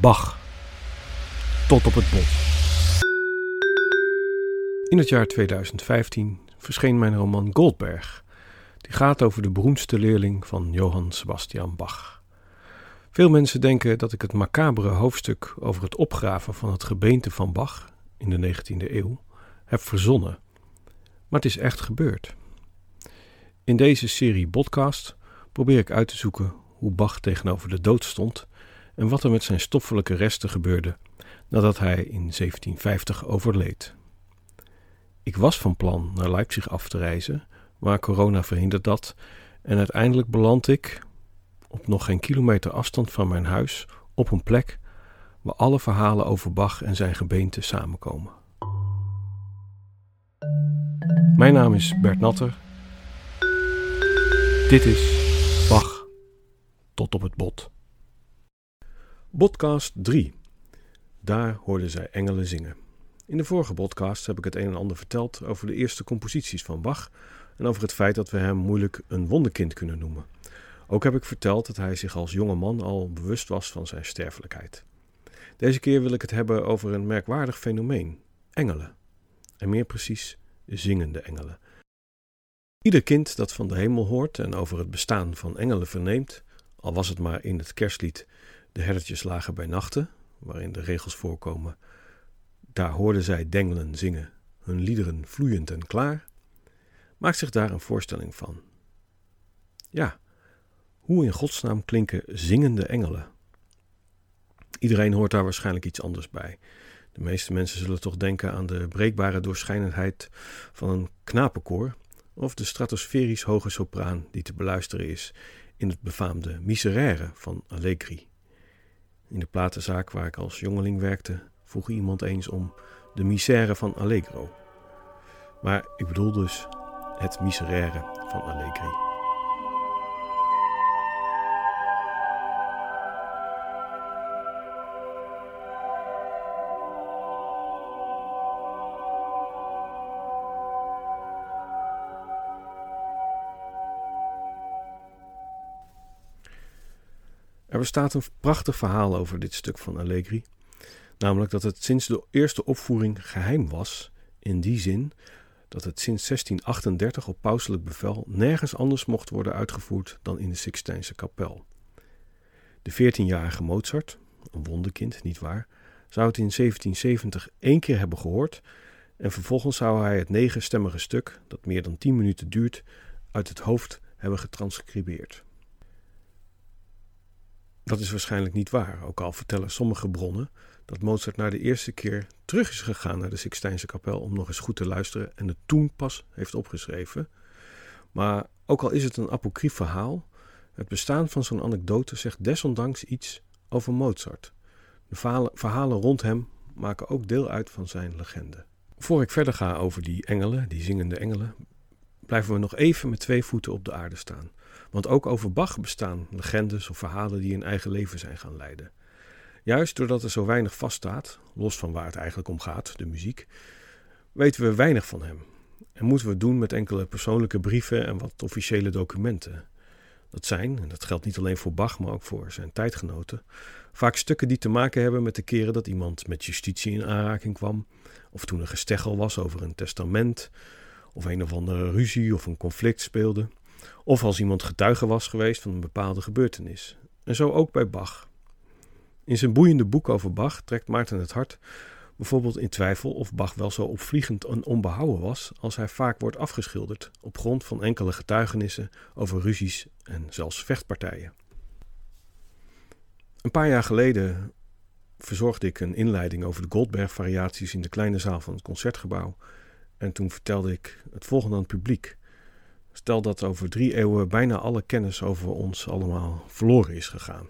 Bach. Tot op het bot. In het jaar 2015 verscheen mijn roman Goldberg. Die gaat over de beroemdste leerling van Johann Sebastian Bach. Veel mensen denken dat ik het macabere hoofdstuk over het opgraven van het gebeente van Bach in de 19e eeuw heb verzonnen. Maar het is echt gebeurd. In deze serie podcast probeer ik uit te zoeken hoe Bach tegenover de dood stond en wat er met zijn stoffelijke resten gebeurde nadat hij in 1750 overleed. Ik was van plan naar Leipzig af te reizen, maar corona verhindert dat en uiteindelijk beland ik, op nog geen kilometer afstand van mijn huis, op een plek waar alle verhalen over Bach en zijn gebeente samenkomen. Mijn naam is Bert Natter. Dit is Bach tot op het bot. Podcast 3. Daar hoorden zij engelen zingen. In de vorige podcast heb ik het een en ander verteld over de eerste composities van Bach en over het feit dat we hem moeilijk een wonderkind kunnen noemen. Ook heb ik verteld dat hij zich als jonge man al bewust was van zijn sterfelijkheid. Deze keer wil ik het hebben over een merkwaardig fenomeen: engelen. En meer precies, zingende engelen. Ieder kind dat van de hemel hoort en over het bestaan van engelen verneemt, al was het maar in het kerstlied De herdertjes lagen bij nachten, waarin de regels voorkomen: Daar hoorden zij dengelen zingen, hun liederen vloeiend en klaar, maakt zich daar een voorstelling van. Ja, hoe in godsnaam klinken zingende engelen? Iedereen hoort daar waarschijnlijk iets anders bij. De meeste mensen zullen toch denken aan de breekbare doorschijnendheid van een knapenkoor of de stratosferisch hoge sopraan die te beluisteren is in het befaamde Miserere van Allegri. In de platenzaak waar ik als jongeling werkte, vroeg iemand eens om de Misère van Allegro. Maar ik bedoel dus het Miserere van Allegri. Er bestaat een prachtig verhaal over dit stuk van Allegri. Namelijk dat het sinds de eerste opvoering geheim was, in die zin dat het sinds 1638 op pauselijk bevel nergens anders mocht worden uitgevoerd dan in de Sixtijnse kapel. De 14-jarige Mozart, een wonderkind, niet waar, zou het in 1770 één keer hebben gehoord en vervolgens zou hij het negenstemmige stuk, dat meer dan tien minuten duurt, uit het hoofd hebben getranscribeerd. Dat is waarschijnlijk niet waar, ook al vertellen sommige bronnen dat Mozart na de eerste keer terug is gegaan naar de Sixtijnse kapel om nog eens goed te luisteren en het toen pas heeft opgeschreven. Maar ook al is het een apocrief verhaal, het bestaan van zo'n anekdote zegt desondanks iets over Mozart. De verhalen rond hem maken ook deel uit van zijn legende. Voor ik verder ga over die engelen, die zingende engelen, blijven we nog even met twee voeten op de aarde staan. Want ook over Bach bestaan legendes of verhalen die een eigen leven zijn gaan leiden. Juist doordat er zo weinig vaststaat, los van waar het eigenlijk om gaat, de muziek, weten we weinig van hem. En moeten we het doen met enkele persoonlijke brieven en wat officiële documenten. Dat zijn, en dat geldt niet alleen voor Bach, maar ook voor zijn tijdgenoten, vaak stukken die te maken hebben met de keren dat iemand met justitie in aanraking kwam, of toen er gesteggel was over een testament, of een of andere ruzie of een conflict speelde. Of als iemand getuige was geweest van een bepaalde gebeurtenis. En zo ook bij Bach. In zijn boeiende boek over Bach trekt Maarten het hart bijvoorbeeld in twijfel of Bach wel zo opvliegend en onbehouden was als hij vaak wordt afgeschilderd op grond van enkele getuigenissen over ruzies en zelfs vechtpartijen. Een paar jaar geleden verzorgde ik een inleiding over de Goldberg-variaties in de kleine zaal van het concertgebouw. En toen vertelde ik het volgende aan het publiek. Stel dat over drie eeuwen bijna alle kennis over ons allemaal verloren is gegaan.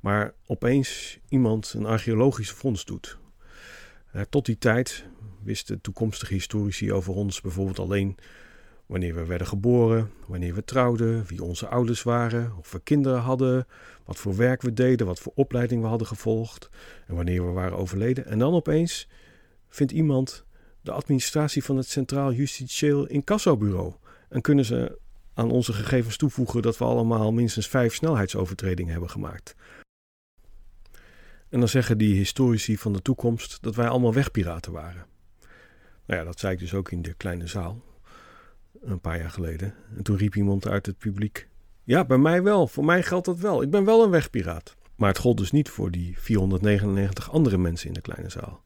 Maar opeens iemand een archeologische vondst doet. Tot die tijd wisten toekomstige historici over ons bijvoorbeeld alleen wanneer we werden geboren, wanneer we trouwden, wie onze ouders waren, of we kinderen hadden, wat voor werk we deden, wat voor opleiding we hadden gevolgd en wanneer we waren overleden. En dan opeens vindt iemand de administratie van het Centraal Justitieel Incassobureau en kunnen ze aan onze gegevens toevoegen dat we allemaal minstens vijf snelheidsovertredingen hebben gemaakt. En dan zeggen die historici van de toekomst dat wij allemaal wegpiraten waren. Nou ja, dat zei ik dus ook in de kleine zaal. Een paar jaar geleden. En toen riep iemand uit het publiek: Ja, bij mij wel. Voor mij geldt dat wel. Ik ben wel een wegpiraat. Maar het gold dus niet voor die 499 andere mensen in de kleine zaal.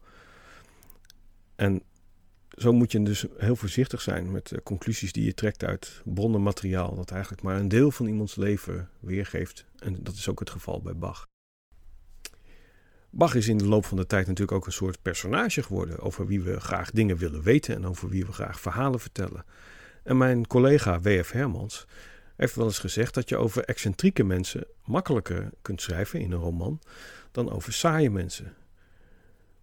En zo moet je dus heel voorzichtig zijn met de conclusies die je trekt uit bronnenmateriaal, dat eigenlijk maar een deel van iemands leven weergeeft. En dat is ook het geval bij Bach. Bach is in de loop van de tijd natuurlijk ook een soort personage geworden over wie we graag dingen willen weten en over wie we graag verhalen vertellen. En mijn collega W.F. Hermans heeft wel eens gezegd dat je over excentrieke mensen makkelijker kunt schrijven in een roman dan over saaie mensen.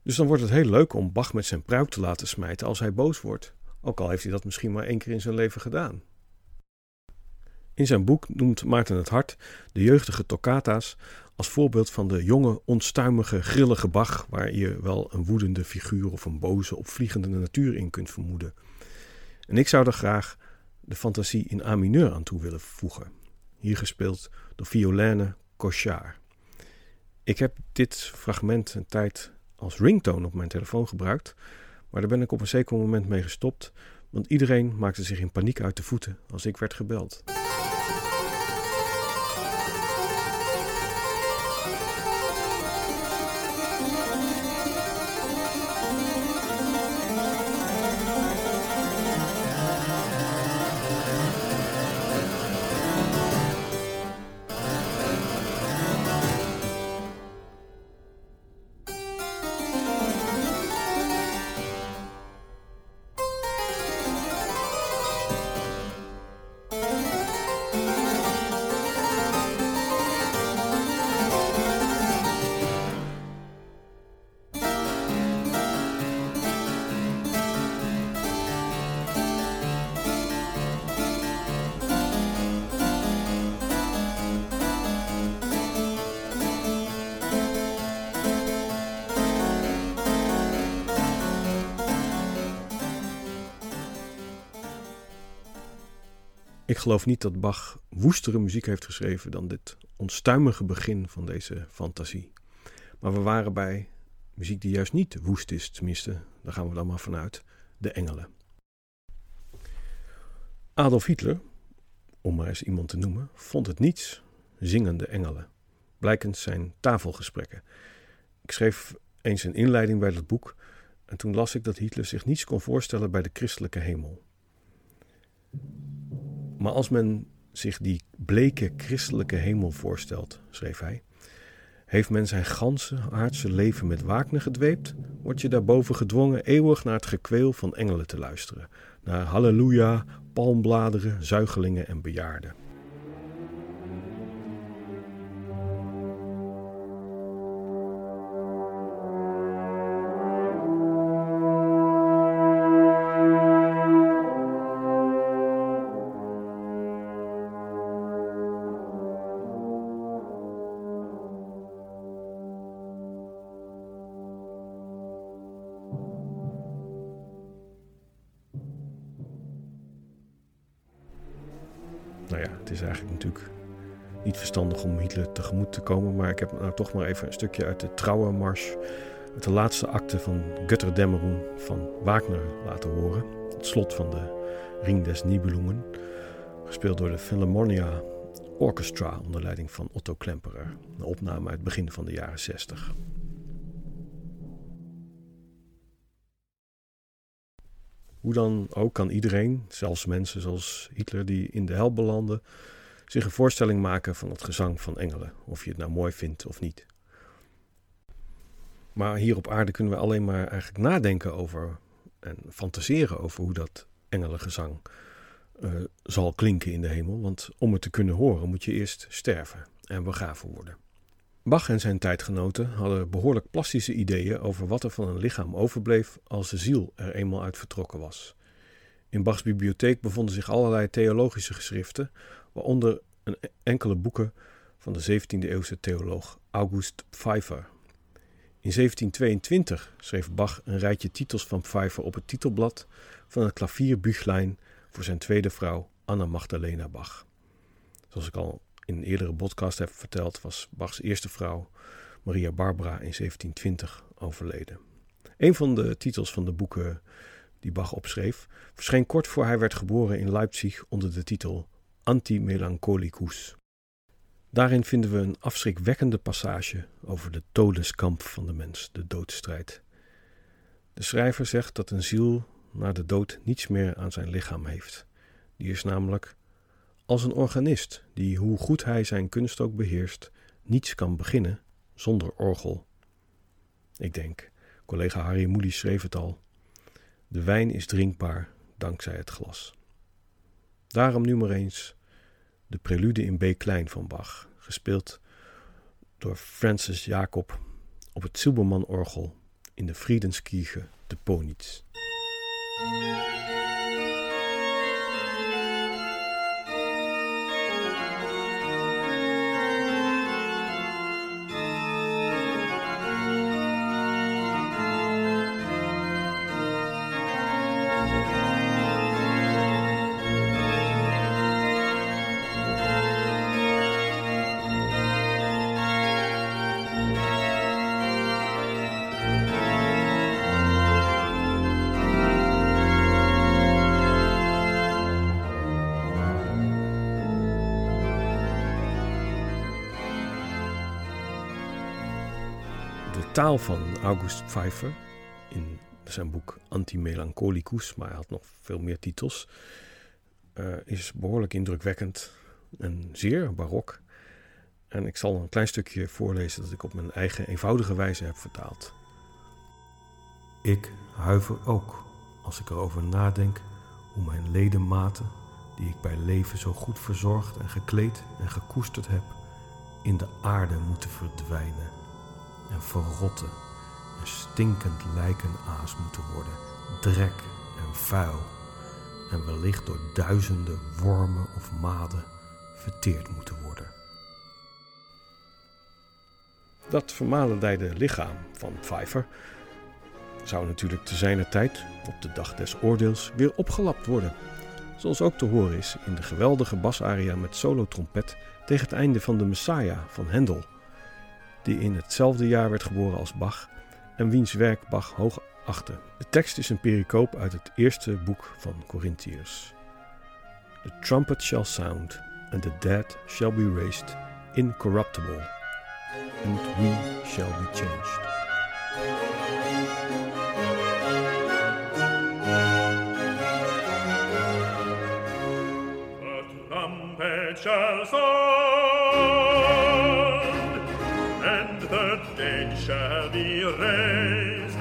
Dus dan wordt het heel leuk om Bach met zijn pruik te laten smijten als hij boos wordt, ook al heeft hij dat misschien maar één keer in zijn leven gedaan. In zijn boek noemt Maarten het Hart de jeugdige toccata's als voorbeeld van de jonge, onstuimige, grillige Bach, waar je wel een woedende figuur of een boze, opvliegende natuur in kunt vermoeden. En ik zou er graag de fantasie in A mineur aan toe willen voegen, hier gespeeld door Violaine Cochard. Ik heb dit fragment een tijd als ringtone op mijn telefoon gebruikt, maar daar ben ik op een zeker moment mee gestopt, want iedereen maakte zich in paniek uit de voeten als ik werd gebeld. Ik geloof niet dat Bach woestere muziek heeft geschreven dan dit onstuimige begin van deze fantasie. Maar we waren bij muziek die juist niet woest is, tenminste, daar gaan we dan maar vanuit, de engelen. Adolf Hitler, om maar eens iemand te noemen, vond het niets, zingende engelen, blijkens zijn tafelgesprekken. Ik schreef eens een inleiding bij dat boek en toen las ik dat Hitler zich niets kon voorstellen bij de christelijke hemel. Maar als men zich die bleke christelijke hemel voorstelt, schreef hij, heeft men zijn ganse aardse leven met Wagner gedweept, word je daarboven gedwongen eeuwig naar het gekweel van engelen te luisteren, naar halleluja, palmbladeren, zuigelingen en bejaarden. Nou ja, het is eigenlijk natuurlijk niet verstandig om Hitler tegemoet te komen. Maar ik heb nou toch maar even een stukje uit de Trouwermars, uit de laatste acte van Götterdämmerung van Wagner laten horen. Het slot van de Ring des Nibelungen, gespeeld door de Philharmonia Orchestra onder leiding van Otto Klemperer. Een opname uit het begin van de jaren 60. Hoe dan ook kan iedereen, zelfs mensen zoals Hitler die in de hel belanden, zich een voorstelling maken van het gezang van engelen, of je het nou mooi vindt of niet. Maar hier op aarde kunnen we alleen maar eigenlijk nadenken over en fantaseren over hoe dat engelengezang uh, zal klinken in de hemel. Want om het te kunnen horen moet je eerst sterven en begraven worden. Bach en zijn tijdgenoten hadden behoorlijk plastische ideeën over wat er van een lichaam overbleef als de ziel er eenmaal uit vertrokken was. In Bachs bibliotheek bevonden zich allerlei theologische geschriften, waaronder een enkele boeken van de 17e-eeuwse theoloog August Pfeiffer. In 1722 schreef Bach een rijtje titels van Pfeiffer op het titelblad van het klavierbüchlein voor zijn tweede vrouw Anna Magdalena Bach. Zoals ik al in een eerdere podcast heb verteld, was Bachs eerste vrouw Maria Barbara in 1720 overleden. Een van de titels van de boeken die Bach opschreef, verscheen kort voor hij werd geboren in Leipzig onder de titel Anti-Melancholicus. Daarin vinden we een afschrikwekkende passage over de todeskamp van de mens, de doodstrijd. De schrijver zegt dat een ziel na de dood niets meer aan zijn lichaam heeft. Die is namelijk als een organist die, hoe goed hij zijn kunst ook beheerst, niets kan beginnen zonder orgel. Ik denk, collega Harry Moody schreef het al: de wijn is drinkbaar dankzij het glas. Daarom nu maar eens de prelude in B klein van Bach, gespeeld door Francis Jacob op het Silberman-orgel in de Friedenskirche de Ponitz. Taal van August Pfeiffer in zijn boek Anti-Melancholicus, maar hij had nog veel meer titels, uh, is behoorlijk indrukwekkend en zeer barok. En ik zal een klein stukje voorlezen dat ik op mijn eigen eenvoudige wijze heb vertaald. Ik huiver ook als ik erover nadenk hoe mijn ledematen, die ik bij leven zo goed verzorgd en gekleed en gekoesterd heb, in de aarde moeten verdwijnen en verrotten en stinkend lijkenaas moeten worden, drek en vuil en wellicht door duizenden wormen of maden verteerd moeten worden. Dat vermalendijde lichaam van Pfeiffer zou natuurlijk te zijner tijd, op de dag des oordeels, weer opgelapt worden. Zoals ook te horen is in de geweldige basaria met solotrompet tegen het einde van de Messiah van Hendel die in hetzelfde jaar werd geboren als Bach en wiens werk Bach hoog achtte. De tekst is een pericoop uit het eerste boek van Corinthiërs. The trumpet shall sound, and the dead shall be raised incorruptible, and we shall be changed. Shall be raised,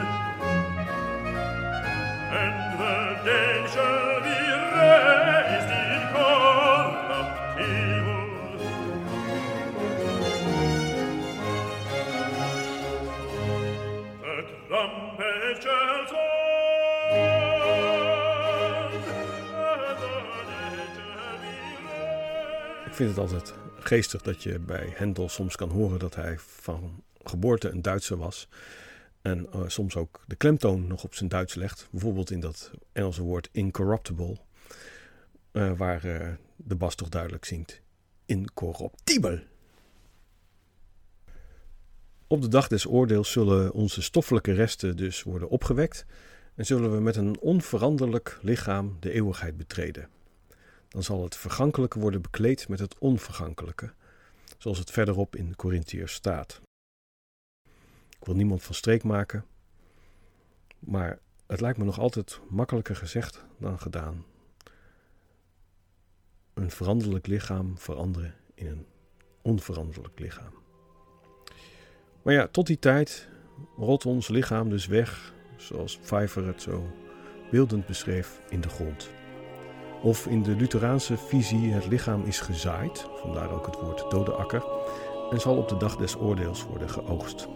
and the shall be raised incorruptible. The trumpet shall sound. Ik vind het altijd geestig dat je bij Hendel soms kan horen dat hij van geboorte een Duitser was. En uh, soms ook de klemtoon nog op zijn Duits legt. Bijvoorbeeld in dat Engelse woord incorruptible. Uh, waar uh, de bas toch duidelijk zingt. Incorruptible. Op de dag des oordeels zullen onze stoffelijke resten dus worden opgewekt. En zullen we met een onveranderlijk lichaam de eeuwigheid betreden. Dan zal het vergankelijke worden bekleed met het onvergankelijke. Zoals het verderop in Corinthiërs staat. Ik wil niemand van streek maken. Maar het lijkt me nog altijd makkelijker gezegd dan gedaan. Een veranderlijk lichaam veranderen in een onveranderlijk lichaam. Maar ja, tot die tijd rolt ons lichaam dus weg, zoals Pfeiffer het zo beeldend beschreef, in de grond. Of in de Lutheraanse visie het lichaam is gezaaid, vandaar ook het woord dode akker, en zal op de dag des oordeels worden geoogst.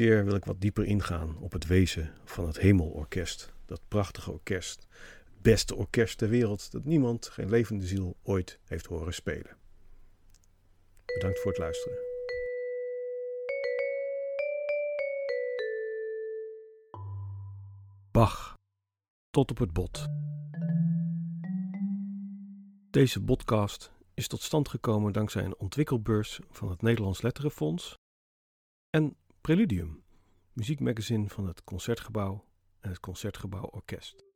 Keer wil ik wat dieper ingaan op het wezen van het Hemelorkest. Dat prachtige orkest. Het beste orkest ter wereld dat niemand, geen levende ziel, ooit heeft horen spelen. Bedankt voor het luisteren. Bach. Tot op het bot. Deze podcast is tot stand gekomen dankzij een ontwikkelbeurs van het Nederlands Letterenfonds en Preludium, muziekmagazine van het Concertgebouw en het Concertgebouw Orkest.